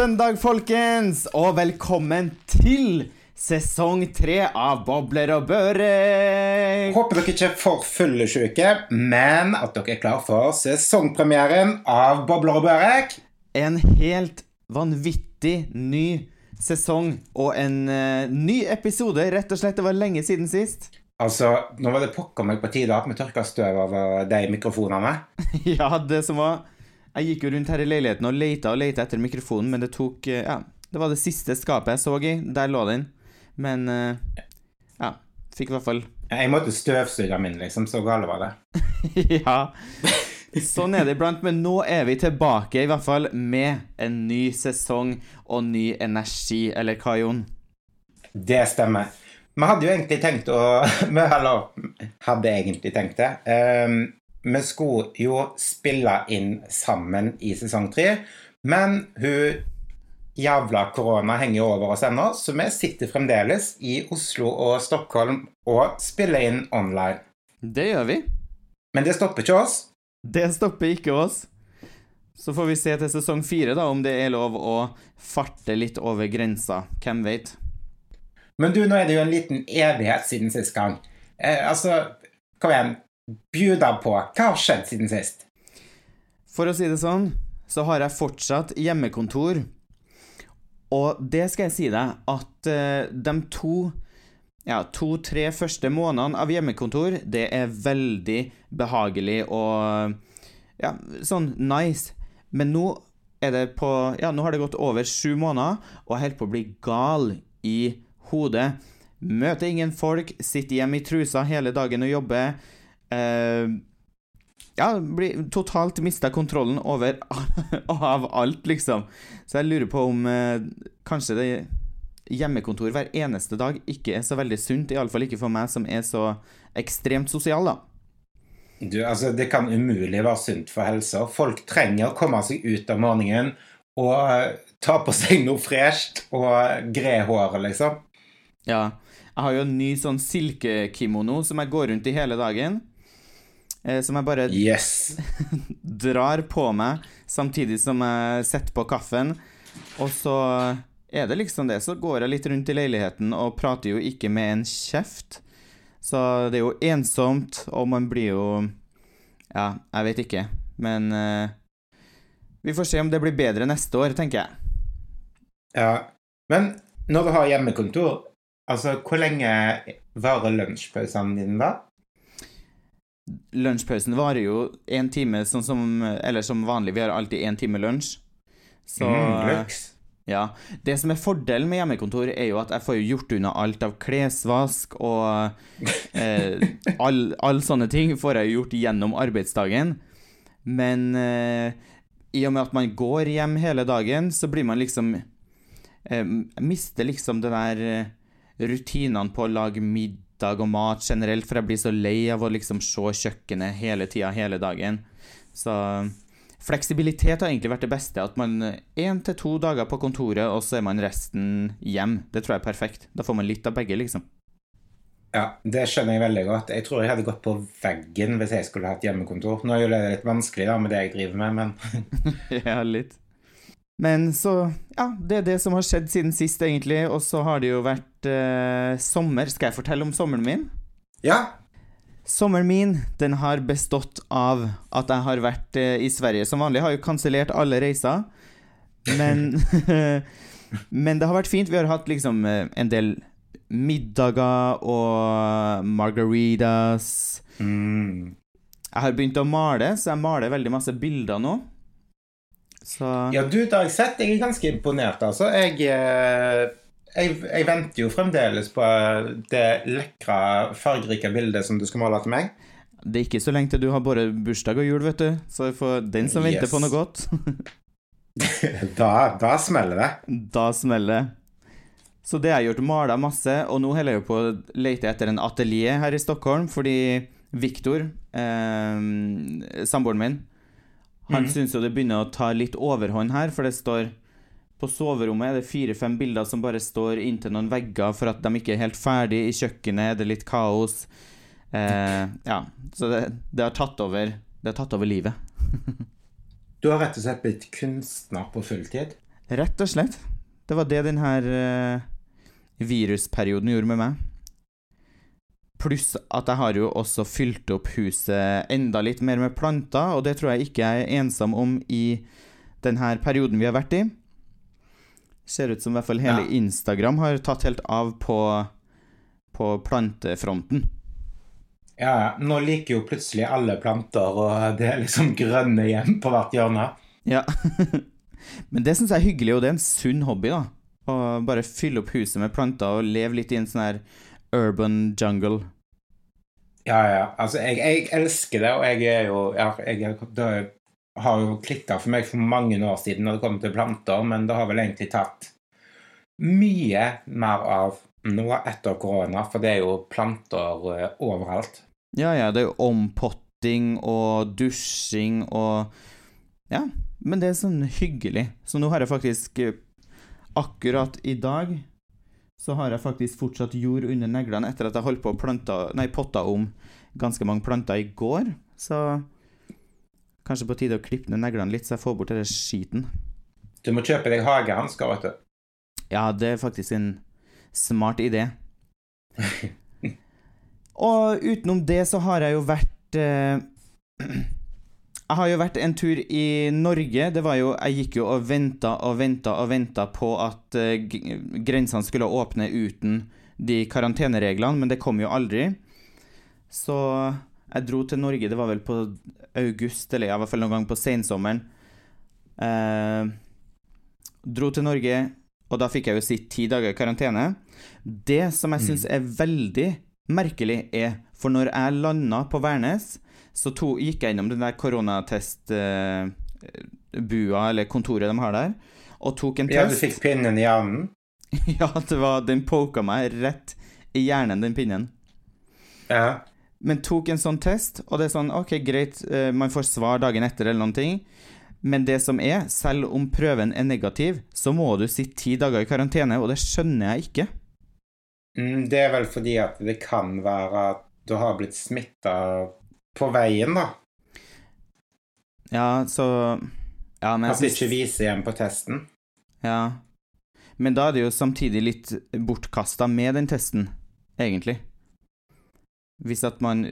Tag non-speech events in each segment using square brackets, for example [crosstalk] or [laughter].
Søndag, folkens, og velkommen til sesong tre av Bobler og børek. Håper dere ikke er for fyllesyke, men at dere er klar for sesongpremieren av Bobler og Børek. En helt vanvittig ny sesong og en uh, ny episode. Rett og slett, det var lenge siden sist. Altså, nå var det pokker meg på tide at vi tørka støv over de mikrofonene. [laughs] ja, det som var Jeg gikk jo rundt her i leiligheten og leita og leita etter mikrofonen, men det tok eh, Ja, det var det siste skapet jeg så i. Der lå den. Men eh, ja. Fikk i hvert fall Jeg måtte støvsuge min, liksom. Så gale var det. [laughs] ja. Sånn er det iblant, men nå er vi tilbake, i hvert fall, med en ny sesong og ny energi. Eller hva, Jon? Det stemmer. Vi hadde jo egentlig tenkt å [laughs] vi hadde egentlig tenkt det. Um, vi skulle jo spille inn sammen i sesong tre, men hun jævla korona henger over oss ennå, så vi sitter fremdeles i Oslo og Stockholm og spiller inn online. Det gjør vi. Men det stopper ikke oss. Det stopper ikke oss. Så får vi se til sesong fire da, om det er lov å farte litt over grensa. Hvem vet? Men du, nå er det jo en liten evighet siden sist gang. Eh, altså, kom igjen. Bjuda på. Hva har skjedd siden sist? For å si det sånn, så har jeg fortsatt hjemmekontor. Og det skal jeg si deg, at uh, de to ja, to-tre første månedene av hjemmekontor, det er veldig behagelig og ja, sånn nice. Men nå er det på Ja, nå har det gått over sju måneder, og jeg holder på å bli gal i hodet. Møter ingen folk, sitter hjemme i trusa hele dagen og jobber. Uh, ja, blir totalt mista kontrollen over [laughs] av alt, liksom. Så jeg lurer på om eh, kanskje det hjemmekontor hver eneste dag ikke er så veldig sunt. Iallfall ikke for meg som er så ekstremt sosial, da. Du, altså, det kan umulig være sunt for helsa. Folk trenger å komme seg ut av morgenen og uh, ta på seg noe fresht og gre håret, liksom. Ja. Jeg har jo en ny sånn silkekimono som jeg går rundt i hele dagen. Eh, som jeg bare yes. [laughs] drar på meg samtidig som jeg setter på kaffen. Og så er det liksom det. Så går jeg litt rundt i leiligheten og prater jo ikke med en kjeft. Så det er jo ensomt, og man blir jo Ja, jeg vet ikke. Men uh, vi får se om det blir bedre neste år, tenker jeg. Ja. Men når du har hjemmekontor, altså hvor lenge varer lunsjpausene dine da? Lunsjpausen varer jo én time, sånn som Eller som vanlig, vi har alltid én time lunsj. Så mm, Ja. Det som er fordelen med hjemmekontor, er jo at jeg får gjort unna alt av klesvask og eh, all, all, sånne ting får jeg gjort gjennom arbeidsdagen. Men eh, i og med at man går hjem hele dagen, så blir man liksom eh, Mister liksom det der eh, rutinene på å lage middag middag og mat generelt, for jeg blir så lei av å liksom se kjøkkenet hele tida, hele dagen. Så fleksibilitet har egentlig vært det beste. At man én til to dager på kontoret, og så er man resten hjem. Det tror jeg er perfekt. Da får man litt av begge, liksom. Ja, det skjønner jeg veldig godt. Jeg tror jeg hadde gått på veggen hvis jeg skulle hatt hjemmekontor. Nå er jo det litt vanskelig da, med det jeg driver med, men [laughs] Ja, litt. Men så Ja, det er det som har skjedd siden sist, egentlig. Og så har det jo vært eh, sommer. Skal jeg fortelle om sommeren min? Ja. Sommeren min den har bestått av at jeg har vært eh, i Sverige som vanlig. Jeg har jo kansellert alle reiser. Men [laughs] Men det har vært fint. Vi har hatt liksom eh, en del middager og margaritas. Mm. Jeg har begynt å male, så jeg maler veldig masse bilder nå. Så Ja, du, det har jeg sett. Jeg er ganske imponert, altså. Jeg, eh, jeg, jeg venter jo fremdeles på det lekre, fargerike bildet som du skal male til meg. Det er ikke så lenge til du har både bursdag og jul, vet du. Så for den som yes. venter på noe godt [laughs] da, da smeller det. Da smeller det. Så det har jeg gjort, mala masse, og nå holder jeg på å lete etter en atelier her i Stockholm, fordi Viktor, eh, samboeren min, han mm. syns jo det begynner å ta litt overhånd her, for det står på soverommet er det fire-fem bilder som bare står inntil noen vegger for at de ikke er helt ferdig. I kjøkkenet er det litt kaos. Eh, ja, så det, det, har tatt over Det har tatt over livet. Du har rett og slett blitt kunstner på fulltid? Rett og slett. Det var det denne uh, virusperioden gjorde med meg. Pluss at jeg har jo også fylt opp huset enda litt mer med planter, og det tror jeg ikke jeg er ensom om i denne perioden vi har vært i. Ser ut som i hvert fall hele Ja. Instagram har tatt helt av på, på plantefronten. Ja, ja. Nå liker jo plutselig alle planter, og det er liksom grønne hjem på hvert hjørne. Ja. [laughs] Men det syns jeg er hyggelig, og det er en sunn hobby, da. Å bare fylle opp huset med planter og leve litt i en sånn her urban jungle. Ja, ja. Altså, jeg, jeg elsker det, og jeg er jo jeg, Det har jo klikka for meg for mange år siden når det kommer til planter, men det har vel egentlig tatt mye mer av nå etter korona, for det er jo planter uh, overalt. Ja, ja, det er jo ompotting og dusjing og Ja, men det er sånn hyggelig. Så nå har jeg faktisk eh, Akkurat i dag så har jeg faktisk fortsatt jord under neglene etter at jeg holdt på å planta, nei, potta om ganske mange planter i går. Så kanskje på tide å klippe ned neglene litt, så jeg får bort denne skiten. Du må kjøpe deg hagehansker, vet du. Ja, det er faktisk en smart idé. [laughs] Og utenom det så har jeg jo vært eh, Jeg har jo vært en tur i Norge. Det var jo Jeg gikk jo og venta og venta og venta på at eh, grensene skulle åpne uten de karantenereglene, men det kom jo aldri. Så jeg dro til Norge, det var vel på august, eller i hvert fall noen gang på sensommeren. Eh, dro til Norge, og da fikk jeg jo sitt ti dager karantene. Det som jeg syns er veldig merkelig, er For når jeg landa på Værnes, så to, gikk jeg innom den der koronatestbua, eller kontoret de har der, og tok en test. Ja, du fikk pinnen i hjernen. [laughs] ja, det var, den poka meg rett i hjernen, den pinnen. Ja. Men tok en sånn test, og det er sånn OK, greit, eh, man får svar dagen etter eller noen ting. Men det som er, selv om prøven er negativ, så må du sitte ti dager i karantene, og det skjønner jeg ikke. Mm, Det er vel fordi at det kan være at du har blitt smitta på veien, da. Ja, så Ja, men At det ikke viser igjen på testen. ja. Men da er det jo samtidig litt bortkasta med den testen, egentlig. Hvis at man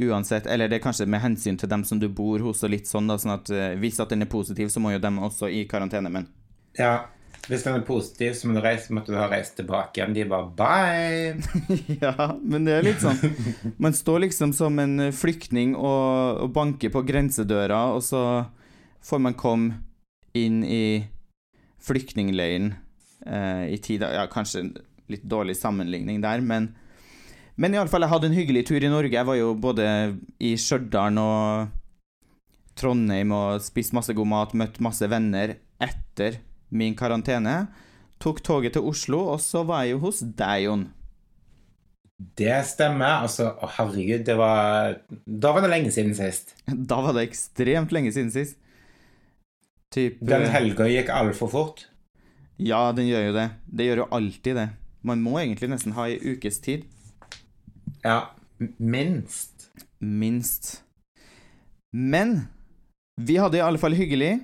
uansett Eller det er kanskje med hensyn til dem som du bor hos og litt sånn, da, sånn at eh, hvis at den er positiv, så må jo dem også i karantene, men Ja. Hvis den er positiv, så må du reise, måtte du ha reist tilbake igjen. De bare bye. [laughs] Ja, men det er litt sånn Man står liksom som en flyktning og, og banker på grensedøra, og så får man komme inn i flyktningleiren eh, i tida Ja, kanskje en litt dårlig sammenligning der, men Men iallfall, jeg hadde en hyggelig tur i Norge. Jeg var jo både i Stjørdal og Trondheim og spiste masse god mat, møtt masse venner etter min karantene. Tok toget til Oslo, og så var jeg jo hos deg, Jon. Det stemmer. Altså, å herregud, det var Da var det lenge siden sist. [laughs] Da var det ekstremt lenge siden sist. Typ Den helga gikk altfor fort. Ja, den gjør jo det. Det gjør jo alltid det. Man må egentlig nesten ha ei ukes tid. Ja, minst. Minst. Men vi hadde i alle fall hyggelig,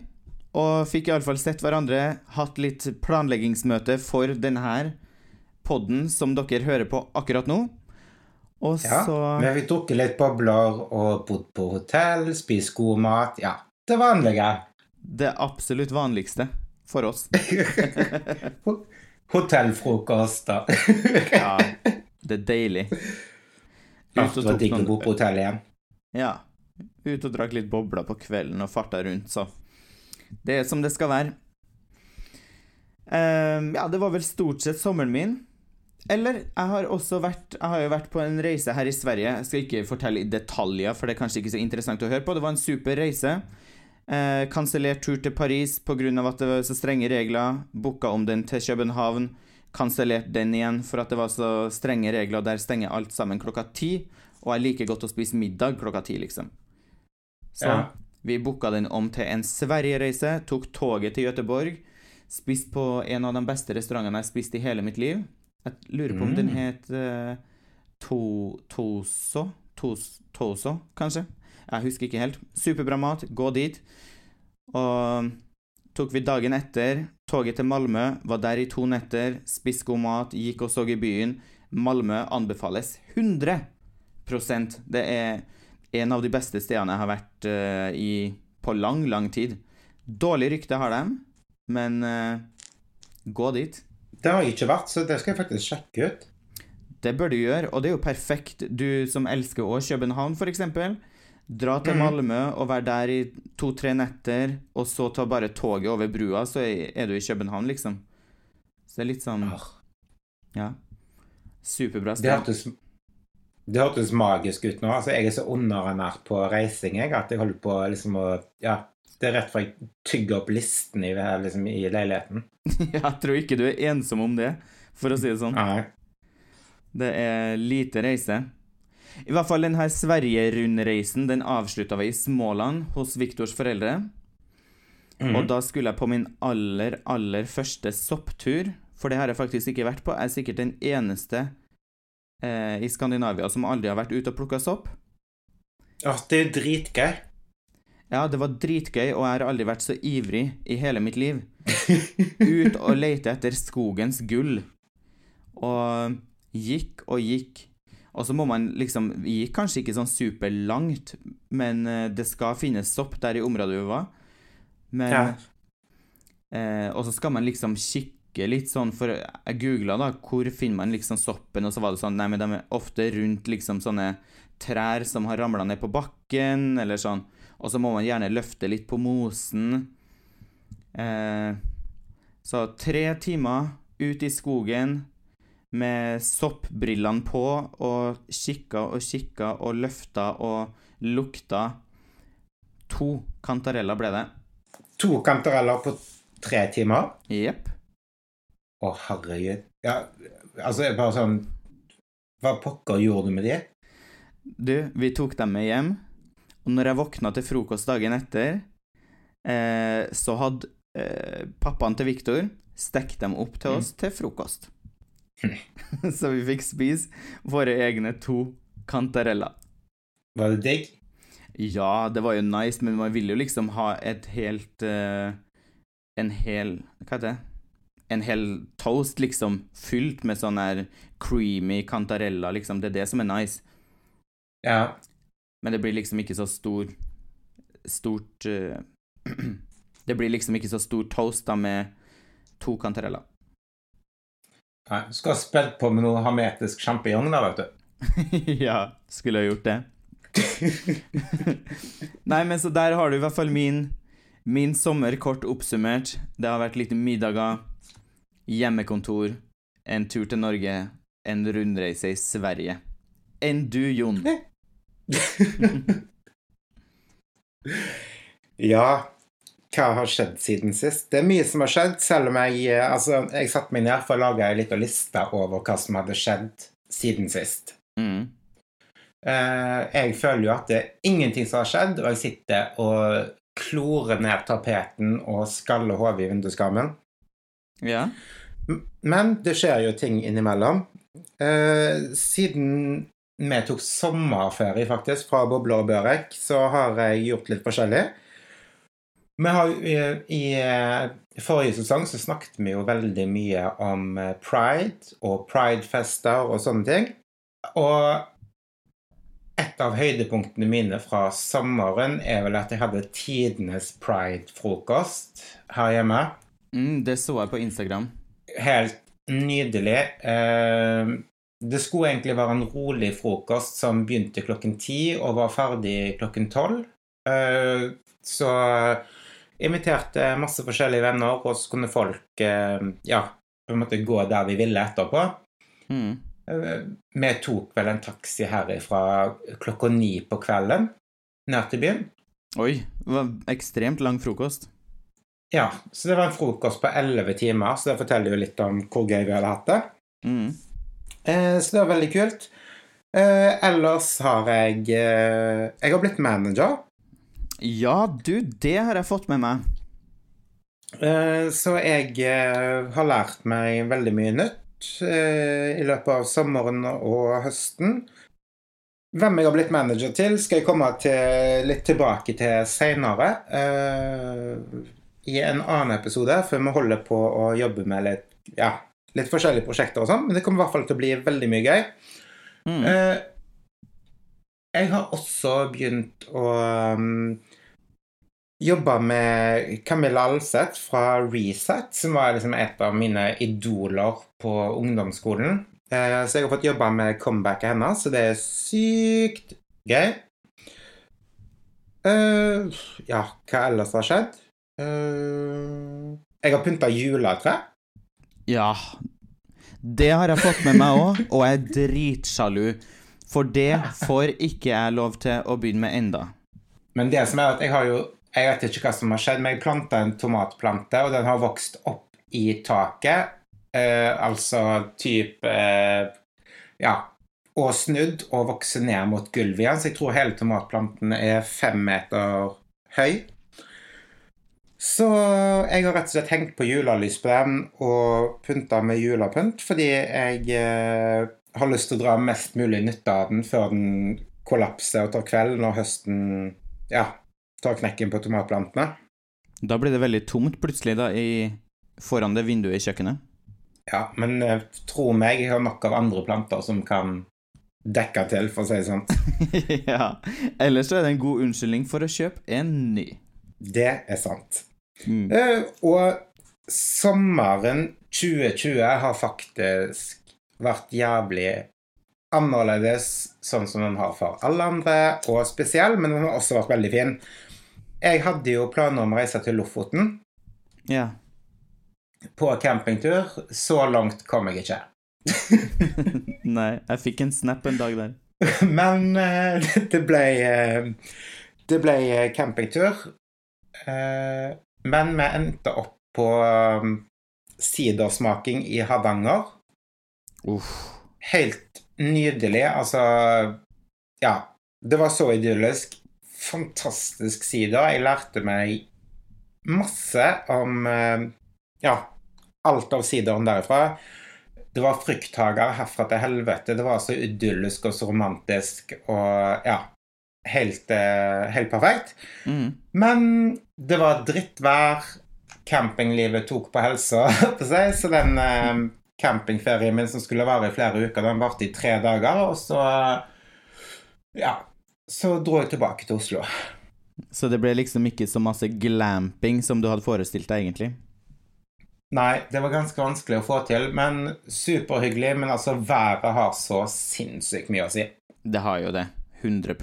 og fikk i alle fall sett hverandre, hatt litt planleggingsmøte for denne podden som dere hører på akkurat nå. Og Ja, så Vi fikk drukket litt bobler og bodd på hotell, spist god mat. Ja, det vanlige. Det absolutt vanligste for oss. [laughs] Hotellfrokost, da. Ja, det er deilig. Ut og Det var digg å bo på hotell igjen. Ja. Ut og drakk litt bobler på kvelden og farta rundt, så Det er som det skal være. Um, ja, det var vel stort sett sommeren min. Eller jeg har også vært Jeg har jo vært på en reise her i Sverige. Jeg skal ikke fortelle i detaljer, for det er kanskje ikke så interessant å høre på. Det var en super reise. Eh, Kansellert tur til Paris pga. at det var så strenge regler. Booka om den til København. Kansellert den igjen for at det var så strenge regler. Der stenger alt sammen klokka ti. Og jeg liker godt å spise middag klokka ti, liksom. Så Ja. Vi booka den om til en Sverige-reise. Tok toget til Göteborg. Spiste på en av de beste restaurantene jeg har spist i hele mitt liv. Jeg lurer på om den Mm. het eh, to, Toso? Tos, Toso, kanskje? Jeg husker ikke helt. Superbra mat. Gå dit. Og tok vi dagen etter toget til Malmö, var der i to netter, spiste god mat, gikk og så i byen. Malmö anbefales 100% Det er en av de beste stedene jeg har vært uh, i på lang, lang tid. Dårlig rykte har de, men uh, gå dit. Det har jeg ikke vært, så det skal jeg faktisk sjekke ut. Det bør du gjøre, og det er jo perfekt. Du som elsker også København, f.eks. Dra til Malmö og være der i to-tre netter, og så ta bare toget over brua, så er du i København, liksom. Så det er litt sånn Ja. Superbra sted. Det hørtes, det hørtes magisk ut nå. Altså, jeg er så underernært på reising jeg, at jeg holder på liksom å Ja, det er rett før jeg tygger opp listen i, liksom, i leiligheten. [laughs] jeg tror ikke du er ensom om det, for å si det sånn. Nei. Det er lite reise. I hvert fall denne Sverige-rundreisen den avslutta vi i Småland hos Viktors foreldre. Mm. Og da skulle jeg på min aller, aller første sopptur, for det har jeg faktisk ikke vært på. Jeg er sikkert den eneste eh, i Skandinavia som aldri har vært ute og plukka sopp. Ja, det er dritgøy. Ja, det var dritgøy, og jeg har aldri vært så ivrig i hele mitt liv. [laughs] Ut og lete etter skogens gull. Og gikk og gikk. Og så må man liksom Vi gikk kanskje ikke sånn superlangt, men uh, det skal finnes sopp der i området vi var. Men ja. eh, Og så skal man liksom kikke litt sånn, for jeg googla da hvor finner man liksom soppen, og så var det sånn Nei, men de er ofte rundt liksom sånne trær som har ramla ned på bakken, eller sånn. Og så må man gjerne løfte litt på mosen. Eh, så tre timer ut i skogen med soppbrillene på og kikka og kikka og løfta og lukta. To kantareller ble det. To kantareller på tre timer? Jepp. Å, herregud. Ja, altså bare sånn Hva pokker gjorde du med de? Du, vi tok dem med hjem, og når jeg våkna til frokost dagen etter, eh, så hadde eh, pappaen til Viktor stekt dem opp til oss mm. til frokost. [laughs] så vi fikk spise våre egne to kantareller. Var det digg? Ja, det var jo nice, men man vil jo liksom ha et helt uh, En hel Hva heter det? En hel toast, liksom, fylt med sånn her creamy cantarella, liksom. Det er det som er nice. Ja. Men det blir liksom ikke så stor Stort uh, [clears throat] Det blir liksom ikke så stor toast da med to cantarella Nei, du skal ha spilt på med noe hametisk sjampinjong, da, vet du. [laughs] ja, skulle ha gjort det. [laughs] Nei, men så der har du i hvert fall min, min sommer kort oppsummert. Det har vært litt middager, hjemmekontor, en tur til Norge, en rundreise i Sverige. Enn du, Jon? [laughs] ja, hva har skjedd siden sist? Det er mye som har skjedd, selv om jeg eh, altså, jeg satte meg ned for å lage ei lita liste over hva som hadde skjedd siden sist. Mm. Uh, jeg føler jo at det er ingenting som har skjedd, og jeg sitter og klorer ned tapeten og skaller hodet i vinduskarmen. Ja. Men det skjer jo ting innimellom. Eh, siden vi tok sommerferie, faktisk, fra Bobler og Børek, så har jeg gjort litt forskjellig. Vi har, i, I forrige sesong så snakket vi jo veldig mye om eh, pride og pridefester og sånne ting. Og et av høydepunktene mine fra sommeren er vel at jeg hadde tidenes pride-frokost her hjemme. Mm, det så jeg på Instagram. Helt nydelig. Eh, det skulle egentlig være en rolig frokost som begynte klokken ti og var ferdig klokken tolv. Så inviterte masse forskjellige venner, og så kunne folk eh, ja, på en måte gå der vi ville etterpå. Mm. Eh, vi tok vel en taxi herifra klokka ni på kvelden ned til byen. Oi. Det var ekstremt lang frokost. Ja, så det var en frokost på elleve timer, så det forteller jo litt om hvor gøy vi hadde hatt det. Mm. Eh, så det var veldig kult. Eh, ellers har jeg eh, Jeg har blitt manager. Ja, du, det har jeg fått med meg. Eh, så jeg eh, har lært meg veldig mye nytt eh, i løpet av sommeren og høsten. hvem jeg har blitt manager til, skal jeg komme til, litt tilbake til seinere. I en annen episode, for vi holder på å jobbe med litt, ja, litt forskjellige prosjekter og sånn. Men det kommer i hvert fall til å bli veldig mye gøy. Mm. Uh, jeg har også begynt å um, jobbe med Camilla Alseth fra Reset, som var liksom et av mine idoler på ungdomsskolen. Uh, så jeg har fått jobba med comebacket hennes, så det er sykt gøy. Uh, ja, hva ellers har skjedd? Jeg har pynta juletre. Ja. Det har jeg fått med meg òg, og jeg er dritsjalu. For det får ikke jeg lov til å begynne med enda. Men det som er at jeg har jo Jeg vet ikke hva som har skjedd, men jeg planta en tomatplante, og den har vokst opp i taket. Eh, altså type eh, Ja. Og snudd og vokser ned mot gulvet igjen. Så jeg tror hele tomatplanten er fem meter høy. Så jeg har rett og slett hengt på julelys på den og pynta med julepynt fordi jeg eh, har lyst til å dra mest mulig nytte av den før den kollapser og tar kvelden når høsten ja, tar knekken på tomatplantene. Da blir det veldig tomt plutselig da, i, foran det vinduet i kjøkkenet. Ja, men eh, tro meg, jeg har nok av andre planter som kan dekke til, for å si det sånn. [laughs] ja. Ellers er det en god unnskyldning for å kjøpe en ny. Det er sant. Mm. Eh, og sommeren 2020 har faktisk vært jævlig annerledes, sånn som den har for alle andre, og spesiell, men den har også vært veldig fin. Jeg hadde jo planer om å reise til Lofoten Ja. på campingtur. Så langt kom jeg ikke. [laughs] Nei, jeg fikk en snap en dag der. [laughs] Men uh, [laughs] det ble uh, Det ble campingtur. Eh, men vi endte opp på um, sidersmaking i Hardanger. Uff. Helt nydelig. Altså Ja. Det var så idyllisk. Fantastisk sider. Jeg lærte meg masse om eh, ja, alt av sideren derifra. Det var frukthager herfra til helvete. Det var så idyllisk og så romantisk og ja Helt, eh, helt perfekt. Mm. Men det var drittvær. Campinglivet tok på helsa, [laughs] så den eh, campingferien min som skulle vare i flere uker, den varte i tre dager, og så Ja. Så dro jeg tilbake til Oslo. Så det ble liksom ikke så masse glamping som du hadde forestilt deg, egentlig? Nei, det var ganske vanskelig å få til, men superhyggelig. Men altså, været har så sinnssykt mye å si. Det har jo det. 100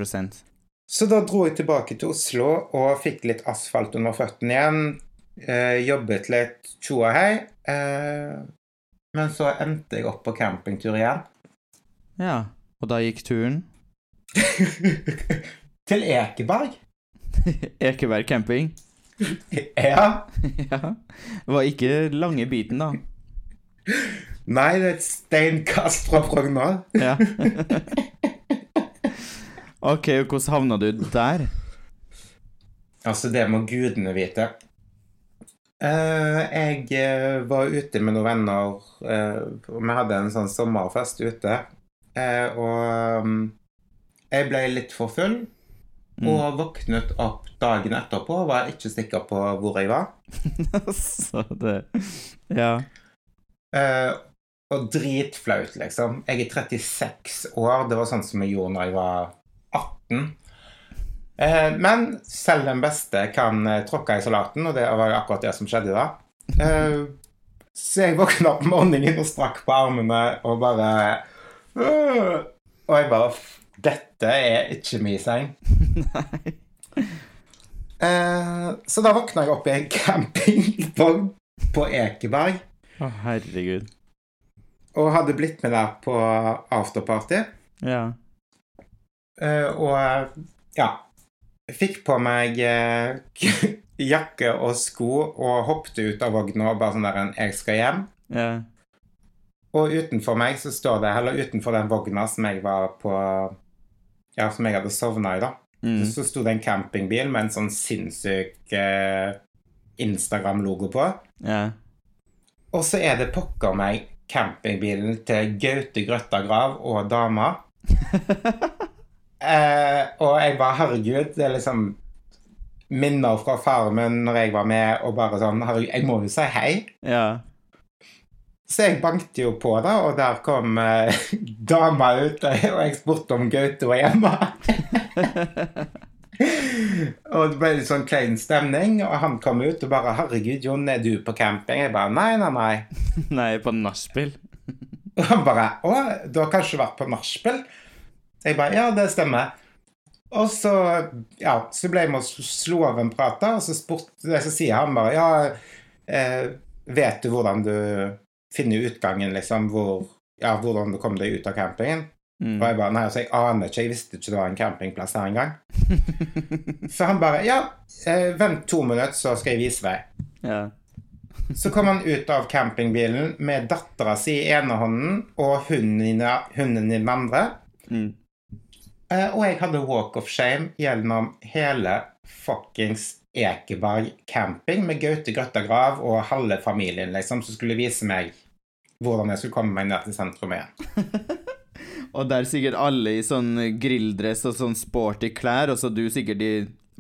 Så da dro jeg tilbake til Oslo og fikk litt asfalt under føttene igjen. Eh, jobbet litt tjo og hei. Eh, men så endte jeg opp på campingtur igjen. Ja. Og da gikk turen [laughs] til Ekeberg. [laughs] Ekeberg camping. [laughs] Ja. ja. Det var ikke lange biten, da. Nei, det er et steinkast fra Frogner. Ja. Ok, og hvordan havna du der? Altså, det må gudene vite. Uh, jeg uh, var ute med noen venner, Uh, vi hadde en sånn sommerfest ute. Og um, jeg ble litt for full, og våknet opp dagen etterpå og var ikke sikker på hvor jeg var. [laughs] Så det Ja. Og dritflaut, liksom. Jeg er 36 år. Det var sånn som jeg gjorde når jeg var 18. Eh, men selv den beste kan eh, tråkke i salaten, og det var jo akkurat det som skjedde da. Eh, så jeg våkna opp om morgenen og strakk på armene og bare øh, Og jeg bare Dette er ikke min seng. Nei. [laughs] Så da våkna jeg opp i en campingvogn på Ekeberg Å, herregud. og hadde blitt med der på afterparty. Ja. Eh, og ja Fikk på meg eh, [laughs] jakke og sko og hoppet ut av vogna og bare sånn der en 'Jeg skal hjem'. Yeah. Og utenfor meg så står det, eller utenfor den vogna som jeg var på Ja, som jeg hadde sovna i, da, Mm. så sto det en campingbil med en sånn sinnssyk eh, Instagram-logo på. Ja. Og så er det pokker meg campingbilen til Gaute Grøtta Grav og dama. [laughs] Eh, og jeg bare Herregud, det er liksom minner fra faren min når jeg var med, og bare sånn Herregud, jeg må jo si hei. Ja. Så jeg bankte jo på, da, og der kom eh, [laughs] dama ut, og jeg spurte om Gaute var hjemme. [laughs] og det ble litt sånn klein stemning, og han kom ut og bare 'Herregud, Jon, er du på camping?' Jeg bare 'Nei, nei, nei'. [laughs] Nei, på nachspiel. Og han bare 'Å, du har kanskje vært på nachspiel?' Jeg bare 'Ja, det stemmer'. Og så, ja, så ble med å slå av en prat, da, og så, spurte, så sier han bare 'Ja, eh, vet du hvordan du finner utgangen, liksom, hvor, ja, hvordan du kom deg ut av campingen?' Mm. Og jeg bare Nei, altså, jeg aner ikke. Jeg visste ikke det var en campingplass her engang. [laughs] så han bare Ja, eh, vent to minutter, så skal jeg vise deg. Ja. Så kom han ut av campingbilen med dattera si i ene hånden og hunden hunden i den andre. Mm. Eh, og jeg hadde walk of shame gjennom hele fuckings Ekeberg camping med Gaute Grøtta Grav og halve familien, liksom, som skulle vise meg hvordan jeg skulle komme meg ned til sentrum igjen. [laughs] Og der sikkert alle i sånn grilldress og sånn sporty klær, og så du sikkert i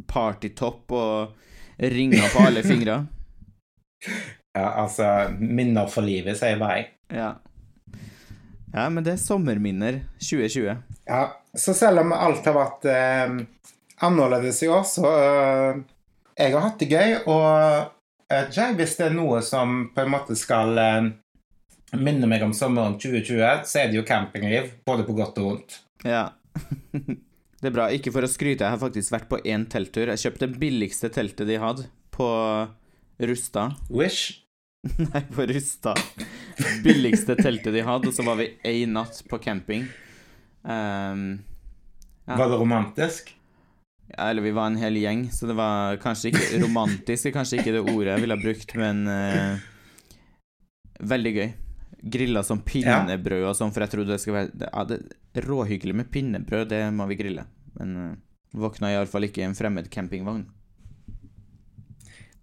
partytopp og ringer på alle fingre. [laughs] [laughs] Ja, altså Minner for livet, sier bare jeg. Ja. Ja, men det er sommerminner 2020. Ja, så selv om alt har vært eh, annerledes i år, så eh, Jeg har hatt det gøy, og jeg vet ikke, hvis det er noe som på en måte skal eh, minne meg om sommeren 2020, så er det jo campingliv, både på godt og vondt. Ja. [laughs] Det er bra. Ikke for å skryte, jeg har faktisk vært på én telttur. Jeg kjøpte det billigste teltet de hadde, på Rusta. Wish. [laughs] Nei, på Rusta. Billigste teltet de hadde, og så var vi én natt på camping. Ehm, Ja. Var det romantisk? ja, eller vi var en hel gjeng, så det var kanskje ikke [laughs] romantisk, er kanskje ikke det ordet jeg ville ha brukt, men uh, veldig gøy. Grilla som pinnebrød og sånn, for jeg trodde det skulle være det, ja, det, Råhyggelig med pinnebrød, det må vi grille. Men uh, våkna iallfall ikke i en fremmed campingvogn.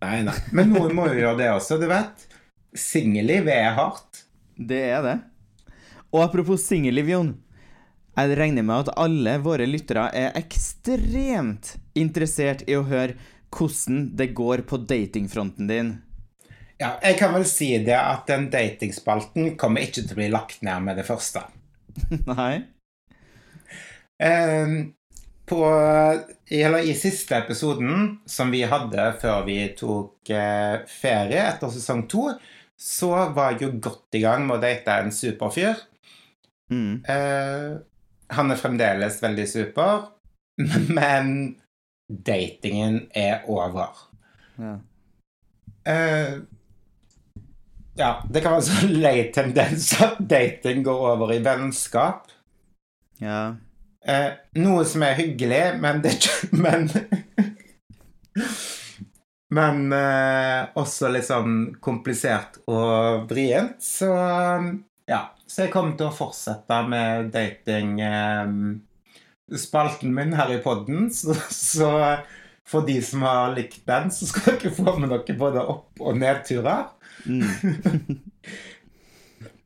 Nei, nei. Men noen må jo gjøre det også, du vet. Singelliv er hardt. Det er det. Og apropos singelliv, Jon. Jeg regner med at alle våre lyttere er ekstremt interessert i å høre hvordan det går på datingfronten din. Ja, jeg kan vel si det at den datingspalten kommer ikke til å bli lagt ned med det første. [laughs] Nei? Eh, på, eller I siste episoden som vi hadde før vi tok eh, ferie etter sesong to, så var jeg jo godt i gang med å date en superfyr. Mm. Eh, han er fremdeles veldig super, [laughs] men datingen er over. Ja. Uh, ja, det kan være sånn lei tendens at dating går over i vennskap. ja. Uh, noe som er hyggelig, men det [laughs] Men Men uh, også litt sånn komplisert og vrient. Så ja. Så jeg kommer til å fortsette med dating eh, spalten min her i podden. [laughs] Så, så for de som har likt den, så skal dere få med dere både opp- og nedturer. Mm.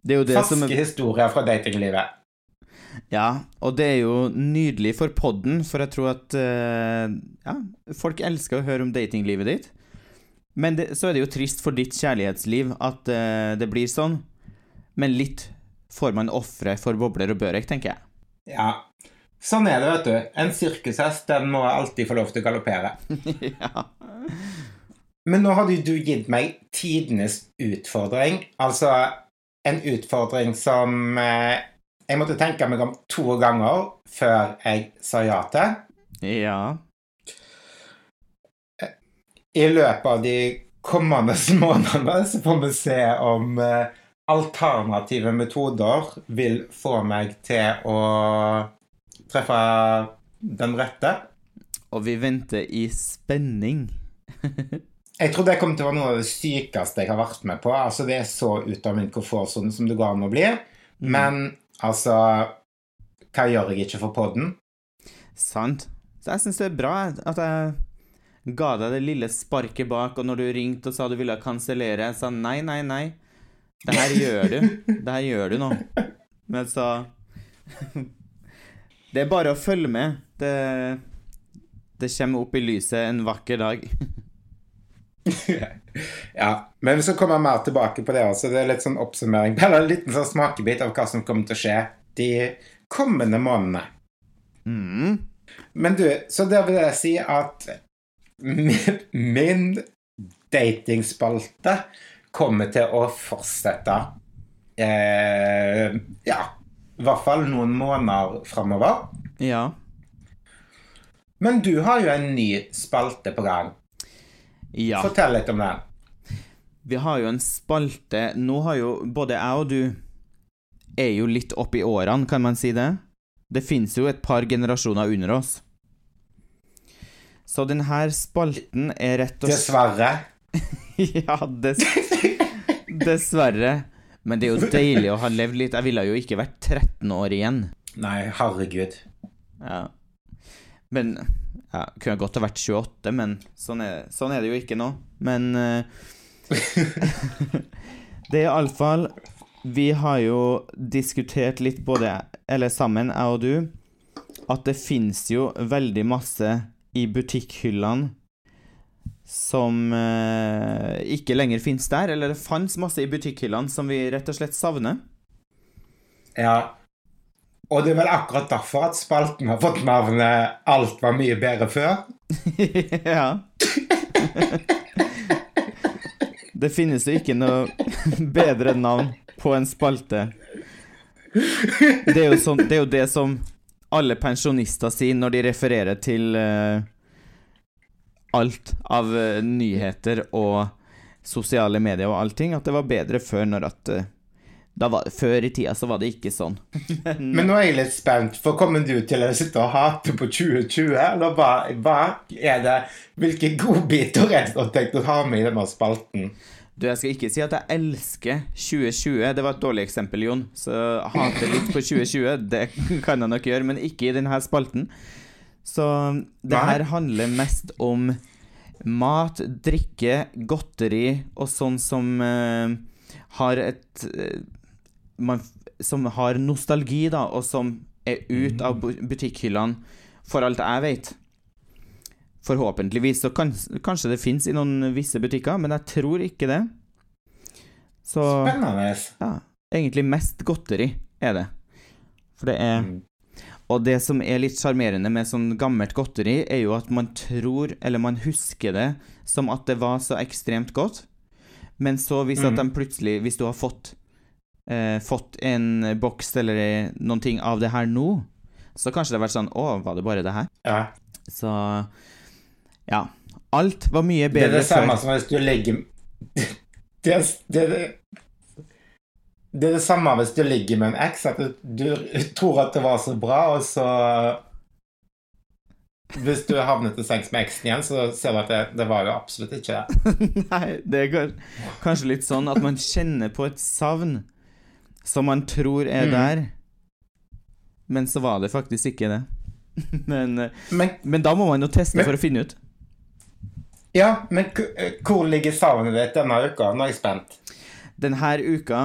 Det er Ferske er historier fra datinglivet. Ja, og det er jo nydelig for podden, for jeg tror at eh, ja, folk elsker å høre om datinglivet ditt. Men det, så er det jo trist for ditt kjærlighetsliv at eh, det blir sånn. Men litt får man ofre for bobler og børek, tenker jeg. Ja. Sånn er det, vet du. En sirkushest den må alltid få lov til å galoppere. [laughs] ja. Men nå hadde jo du gitt meg tidenes utfordring. Altså en utfordring som eh, jeg måtte tenke meg om to ganger før jeg sa ja til. ja. I løpet av de kommende [laughs] månedene så får vi se om eh, alternative metoder vil få meg til å treffe den rette. Og vi venter i spenning. [laughs] Jeg tror det kommer til å være noe av det sykeste jeg har vært med på. Altså Det er så ut av min komfortsone som det går an å bli. Men altså Hva gjør jeg ikke for podden? Sant. Så jeg syns det er bra at jeg ga deg det lille sparket bak, og når du ringte og sa du ville kansellere, jeg sa nei, nei, nei. Det her gjør du. Det her gjør du nå. Men så Det er bare å følge med. Det, det kommer opp i lyset en vakker dag. [laughs] ja, men vi skal komme mer tilbake på det også. Det er litt sånn oppsummering. Eller en liten sånn smakebit av hva som kommer til å skje de kommende månedene. Mm. Men du, så da vil jeg si at min, min datingspalte kommer til å fortsette eh, Ja, i hvert fall noen måneder framover. Ja. Men du har jo en ny spalte på gang. Ja. Fortell litt om den. Vi har jo en spalte Nå har jo både jeg og du er jo litt opp i årene, kan man si det? Det fins jo et par generasjoner under oss. Så denne spalten er rett og slett Dessverre. [laughs] Ja, dess dessverre. Men det er jo deilig å ha levd litt. Jeg ville jo ikke vært 13 år igjen. Nei, herregud. Ja. Men ja, Kunne godt ha vært 28, men sånn er, sånn er det jo ikke nå. Men uh, [laughs] Det er iallfall Vi har jo diskutert litt både Eller sammen, jeg og du, at det fins jo veldig masse i butikkhyllene som eh, ikke lenger fins der. Eller det fantes masse i butikkhyllene som vi rett og slett savner. Ja. Og det er vel akkurat derfor at spalten har fått navnet 'Alt var mye bedre før'? [laughs] ja. det finnes jo ikke noe bedre navn på en spalte. Det er jo, sånn, det, er jo det som alle pensjonister sier når de refererer til uh, alt av uh, nyheter og sosiale medier og allting, at det var bedre før når at uh, var, Før i tida så var det ikke sånn. [laughs] Men nå er jeg litt spent, for kommer du til å sitte og hate på 2020, eller hva, hva er det Hvilke godbiter er det du har tenkt å ha med i denne spalten? Du, jeg skal ikke si at jeg elsker 2020. Det var et dårlig eksempel, Jon. Så hate litt på 2020, det kan jeg nok gjøre, men ikke i denne spalten. Så det her handler mest om mat, drikke, godteri og sånn som uh, har et uh, man, Som har nostalgi, da, og som er ut av butikkhyllene, for alt jeg vet. Forhåpentligvis. Så kan, kanskje det fins i noen visse butikker, men jeg tror ikke det. Så Spennende. Ja. Egentlig mest godteri er det. For det er Mm. Og det som er litt sjarmerende med sånn gammelt godteri, er jo at man tror, eller man husker det som at det var så ekstremt godt. Men så hvis at Mm. de plutselig Hvis du har fått eh, Fått en boks eller noen ting av det her nå, så kanskje det har vært sånn Å, var det bare det her? Ja. Så ja. Alt var mye bedre. Det er det samme før. som hvis du legger [laughs] det, det, det, det er det samme hvis du ligger med en eks, at du, tror at det var så bra, og så Hvis du havner til sengs med eksen igjen, så ser du at det, det var jo absolutt ikke det. [laughs] Nei, det er kanskje litt sånn at man kjenner på et savn som man tror er Mm. der, men så var det faktisk ikke det. [laughs] Men, Men, men da må man jo teste Men- for å finne ut. ja, men hvor ligger savnet ditt denne uka? Nå er jeg spent. Denne uka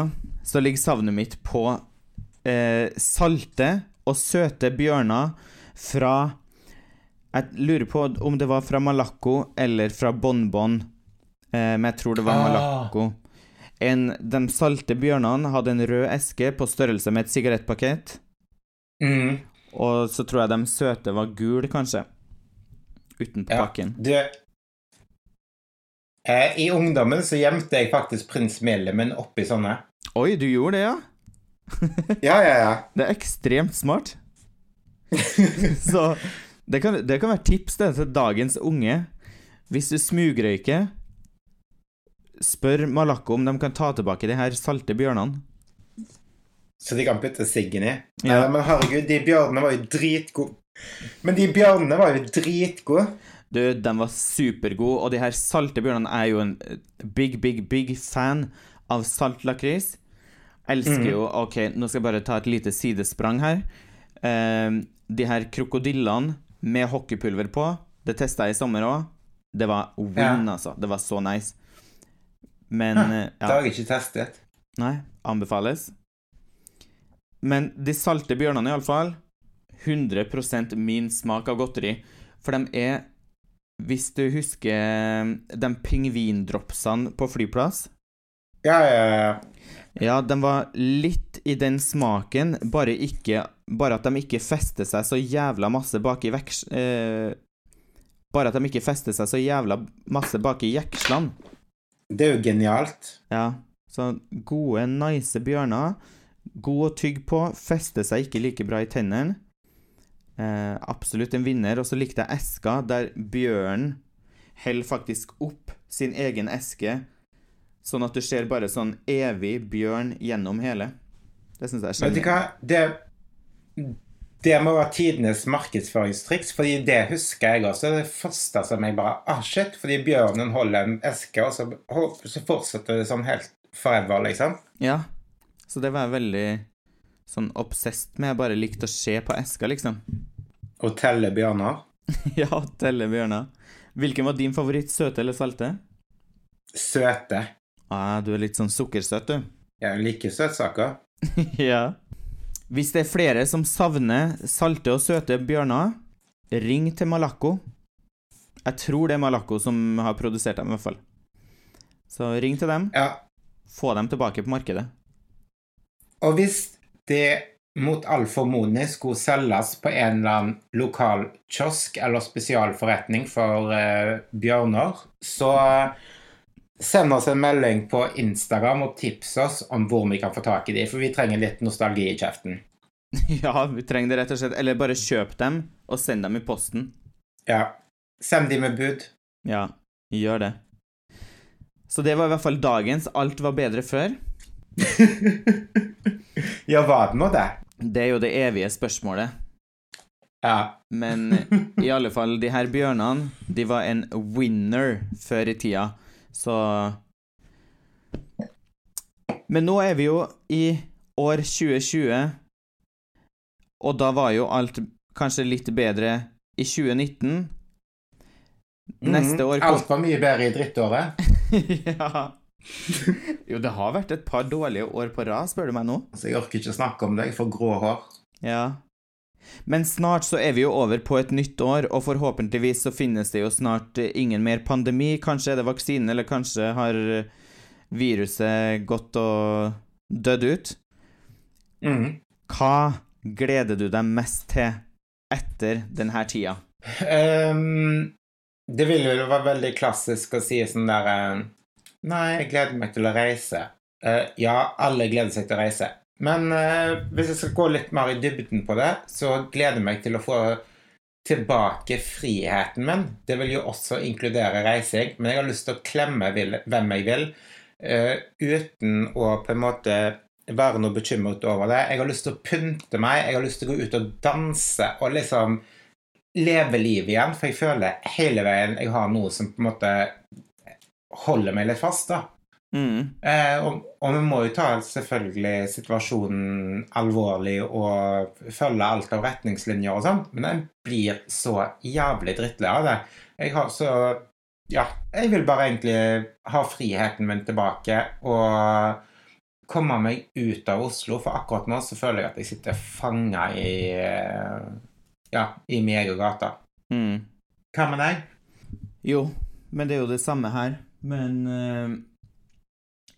så ligger savnet mitt på eh, salte og søte bjørner fra Jeg lurer på om det var fra Malakko eller fra Bonbon, eh, men jeg tror det var Ah. Malakko. En, de salte bjørnene hadde en rød eske på størrelse med et sigarettpakett. Mm. Og så tror jeg de søte var gul, kanskje. Utenpå Ja, pakken. du eh, I ungdommen så gjemte jeg faktisk prins Melemen oppi sånne. Oi, du gjorde det, ja? [laughs] Ja, ja, ja. Det er ekstremt smart. [laughs] så det kan, det kan være tips det, til dagens unge. Hvis du smugrøyker, spør Malakko om de kan ta tilbake de her salte bjørnene. Så de kan putte siggen i. Ja. Nei, men herregud, de bjørnene var jo dritgode. Men de bjørnene var jo dritgode. Du, den var supergod. og de her salte bjørnene er jo en eh, big, big, big fan av salt lakris. Elsker mm. jo Ok, nå skal jeg bare ta et lite sidesprang her. Uh, de her krokodillene med hockeypulver på, det testa jeg i sommer òg. Det var win, altså. Det var så nice. Men ja. Det har jeg ikke testet. Nei, anbefales. Men de salte bjørnene, iallfall. 100% min smak av godteri. For de er Hvis du husker de pingvindropsene på flyplass? Ja, ja, ja. Ja, de var litt i den smaken, bare, ikke, bare at de ikke fester seg så jævla masse bak i veks... Eh, bare at de ikke fester seg så jævla masse bak i jekslene. Det er jo genialt. Ja, så gode, nice bjørner. God å tygge på, fester seg ikke like bra i tennene. Eh, absolutt en vinner. Og så likte jeg eska, der bjørnen holder faktisk opp sin egen eske, sånn at du ser bare sånn evig bjørn gjennom hele. Det syns jeg er Vet du hva? Det, det må være tidenes markedsføringstriks, fordi det husker jeg også. Det første som jeg bare Ah, shit. Fordi bjørnen holder en eske, og så, så fortsetter det sånn helt forever, liksom. Ja. Så det var veldig sånn obsessed med. Jeg bare likte å se på eska, liksom. Og telle bjørner. [laughs] ja, telle bjørner. Hvilken var din favoritt? Søte eller salte? Søte. Ah, du er litt sånn sukkersøt, du. Jeg liker søtsaker. [laughs] ja. Hvis det er flere som savner salte og søte bjørner, ring til Malaco. Jeg tror det er Malaco som har produsert dem, i hvert fall. Så ring til dem. Ja. Få dem tilbake på markedet. Og hvis det mot all formodning skulle selges på en eller annen lokal kiosk eller spesialforretning for uh, bjørner, så send oss en melding på Instagram og tips oss om hvor vi kan få tak i de, for vi trenger litt nostalgi i kjeften. [laughs] ja, vi trenger det rett og slett. Eller bare kjøp dem og send dem i posten. Ja. Send de med bud. Ja, gjør det. Så det var i hvert fall dagens Alt var bedre før. [laughs] Ja, var det nå det? Det er jo det evige spørsmålet. Ja. Men [laughs] i alle fall, de her bjørnene, de var en winner før i tida, så Men nå er vi jo i år 2020, og da var jo alt kanskje litt bedre i 2019. Neste år kom... Alt var mye bedre i drittåret. [laughs] Ja. Jo, det har vært et par dårlige år på rad, spør du meg nå. Altså, jeg orker ikke snakke om det. Jeg får grå hår. Ja. Men snart så er vi jo over på et nytt år, og forhåpentligvis så finnes det jo snart ingen mer pandemi. Kanskje er det vaksine, eller kanskje har viruset gått og dødd ut. Mhm. Hva gleder du deg mest til etter denne tida? Um, det vil jo være veldig klassisk å si sånn der eh, Nei, jeg gleder meg til å reise. Uh, ja, alle gleder seg til å reise. Men uh, hvis jeg skal gå litt mer i dybden på det, så gleder jeg meg til å få tilbake friheten min. Det vil jo også inkludere reising, men jeg har lyst til å klemme hvem jeg vil, uh, uten å på en måte være noe bekymret over det. Jeg har lyst til å pynte meg, jeg har lyst til å gå ut og danse og liksom leve livet igjen, for jeg føler hele veien jeg har noe som på en måte holder meg litt fast, da. Mm. Eh, og, og vi må jo ta selvfølgelig situasjonen alvorlig og følge alt av retningslinjer og sånn, men en blir så jævlig drittlei av det. Jeg har så Ja, jeg vil bare egentlig ha friheten min tilbake og komme meg ut av Oslo, for akkurat nå så føler jeg at jeg sitter fanga i eh, Ja, i min egen gate. Mm. Hva med deg? Jo, men det er jo det samme her. Men eh,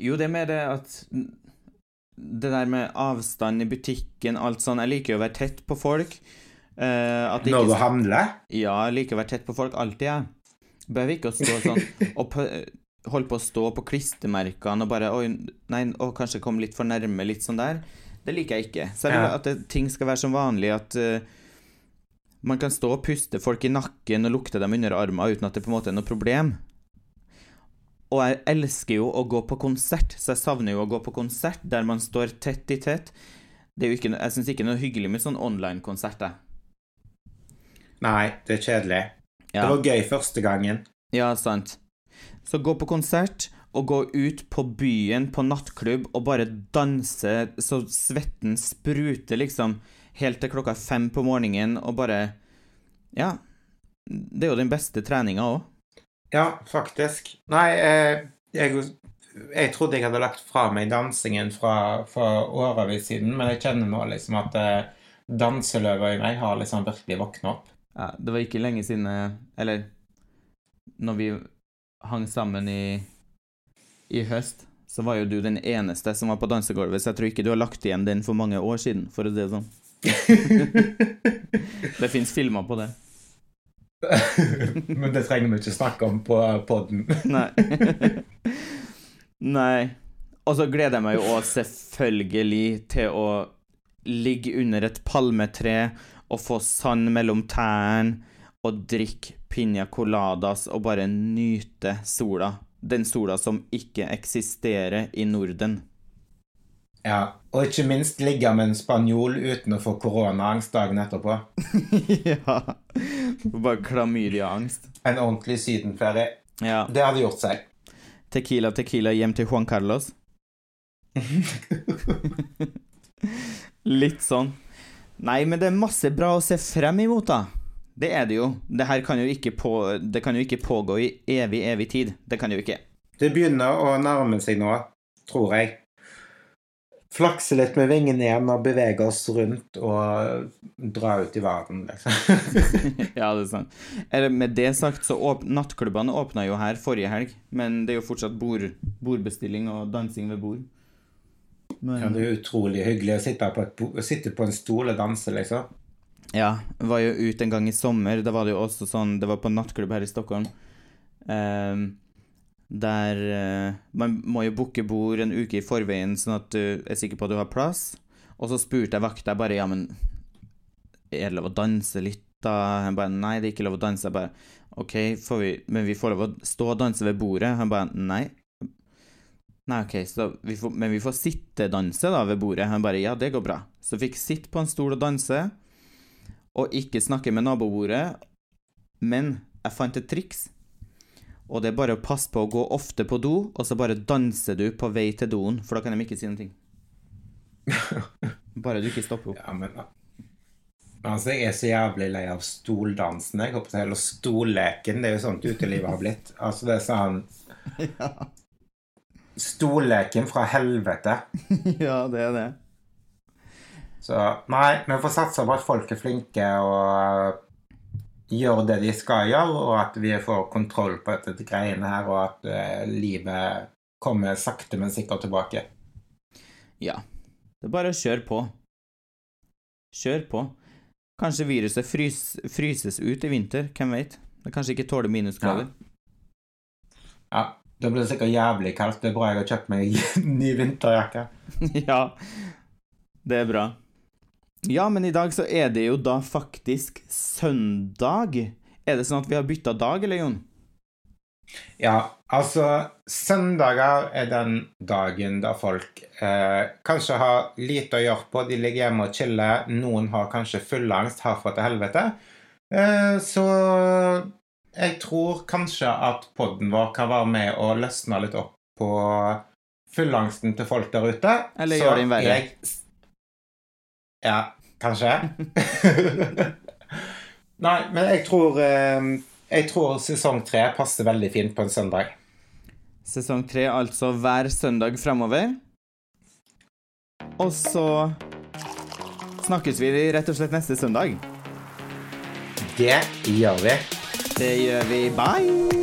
Jo, det med det at Det der med avstand i butikken, alt sånn Jeg liker jo å være tett på folk. Når du handler? ja, jeg liker å være tett på folk alltid, jeg. Behøver ikke å stå sånn [laughs] og holde på å stå på klistremerkene og bare Oi, nei, å, kanskje komme litt for nærme, litt sånn der. Det liker jeg ikke. Så jeg vil Ja. at det, ting skal være som vanlig, at uh, man kan stå og puste folk i nakken og lukte dem under armen uten at det på en måte er noe problem. Og jeg elsker jo å gå på konsert, så jeg savner jo å gå på konsert der man står tett i tett. Det er jo ikke, jeg syns ikke noe hyggelig med sånn online-konsert, jeg. Nei, det er kjedelig. Ja. Det var gøy første gangen. Ja, sant. Så gå på konsert, og gå ut på byen på nattklubb og bare danse så svetten spruter, liksom, helt til klokka fem på morgenen, og bare Ja. Det er jo den beste treninga òg. Ja, faktisk. Nei, eh, jeg, jeg trodde jeg hadde lagt fra meg dansingen fra, fra årevis siden, men jeg kjenner nå liksom at, eh, danseløva i meg har liksom virkelig våkna opp. Ja, det var ikke lenge siden eh, Eller når vi hang sammen i, i høst, så var jo du den eneste som var på dansegulvet, så jeg tror ikke du har lagt igjen den for mange år siden, for å si det sånn. [laughs] det fins filmer på det. [laughs] Men det trenger vi ikke snakke om på poden. [laughs] Nei. [laughs] Nei. Og så gleder jeg meg jo òg selvfølgelig til å ligge under et palmetre og få sand mellom tærne og drikke piña coladas og bare nyte sola. Den sola som ikke eksisterer i Norden. Ja, og ikke minst ligge med en spanjol uten å få koronaangst dagen etterpå. ja. Bare klamydiaangst. En ordentlig sydenferie. Ja. Det hadde gjort seg. Tequila, tequila hjem til Juan Carlos. [laughs] Litt sånn. Nei, men det er masse bra å se frem imot, da. Det er det jo. Det her kan jo ikke, på, det kan jo ikke pågå i evig, evig tid. Det kan jo ikke. Det begynner å nærme seg nå, tror jeg. Flakse litt med vingene igjen og bevege oss rundt og dra ut i verden, liksom. [laughs] ja, det er sant. Eller med det sagt, så åp nattklubbene åpna jo her forrige helg, men det er jo fortsatt bord, bordbestilling og dansing ved bord. Men... Ja, det er utrolig hyggelig å sitte på, et, sitte på en stol og danse, liksom. Ja. Var jo ute en gang i sommer. Da var det jo også sånn Det var på nattklubb her i Stockholm. Um, der uh, Man må jo booke bord en uke i forveien, sånn at du er sikker på at du har plass. Og så spurte jeg vakta bare Ja, men er det lov å danse litt, da? Han bare Nei, det er ikke lov å danse. Jeg bare OK, vi Men vi får lov å stå og danse ved bordet? Han bare Nei. Nei, OK, vi får, men vi får sittedanse da ved bordet. Han bare Ja, det går bra. Så fikk sitte på en stol og danse og ikke snakke med nabobordet. Men jeg fant et triks. Og det er bare å passe på å gå ofte på do, og så bare danser du på vei til doen, for da kan de ikke si noe. [laughs] Bare du ikke stopper opp. Ja, men Altså, jeg er så jævlig lei av stoldansen. Jeg håper Eller stolleken. Det er jo sånt utelivet har blitt. Altså, det er sånn [laughs] ja. Stolleken fra helvete. [laughs] ja, det er det. Så nei, vi får satse på at folk er flinke og gjør det de skal gjøre, og at vi får kontroll på dette greiene her, og at uh, livet kommer sakte, men sikkert tilbake. Ja. Det er bare å kjøre på. Kjør på. Kanskje viruset frys, fryses ut i vinter, hvem vet? Det kanskje ikke tåler minusgrader. Ja. ja. Det blir sikkert jævlig kaldt. Det er bra jeg har kjøpt meg [laughs] ny vinterjakke. [laughs] ja, det er bra. Ja, men i dag så er det jo da faktisk søndag. Er det sånn at vi har bytta dag, eller, Jon? Ja, altså Søndager er den dagen da folk eh, kanskje har lite å gjøre på. De ligger hjemme og chiller. Noen har kanskje fullangst herfra til helvete. Eh, så jeg tror kanskje at poden vår kan være med og løsne litt opp på fullangsten til folk der ute. Eller gjør din verre. Ja, kanskje. [laughs] Nei, men jeg tror, eh, jeg tror sesong tre passer veldig fint på en søndag. Sesong tre altså hver søndag framover. Og så snakkes vi rett og slett neste søndag. Det gjør vi. Det gjør vi. Bye!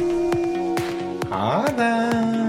Ha det.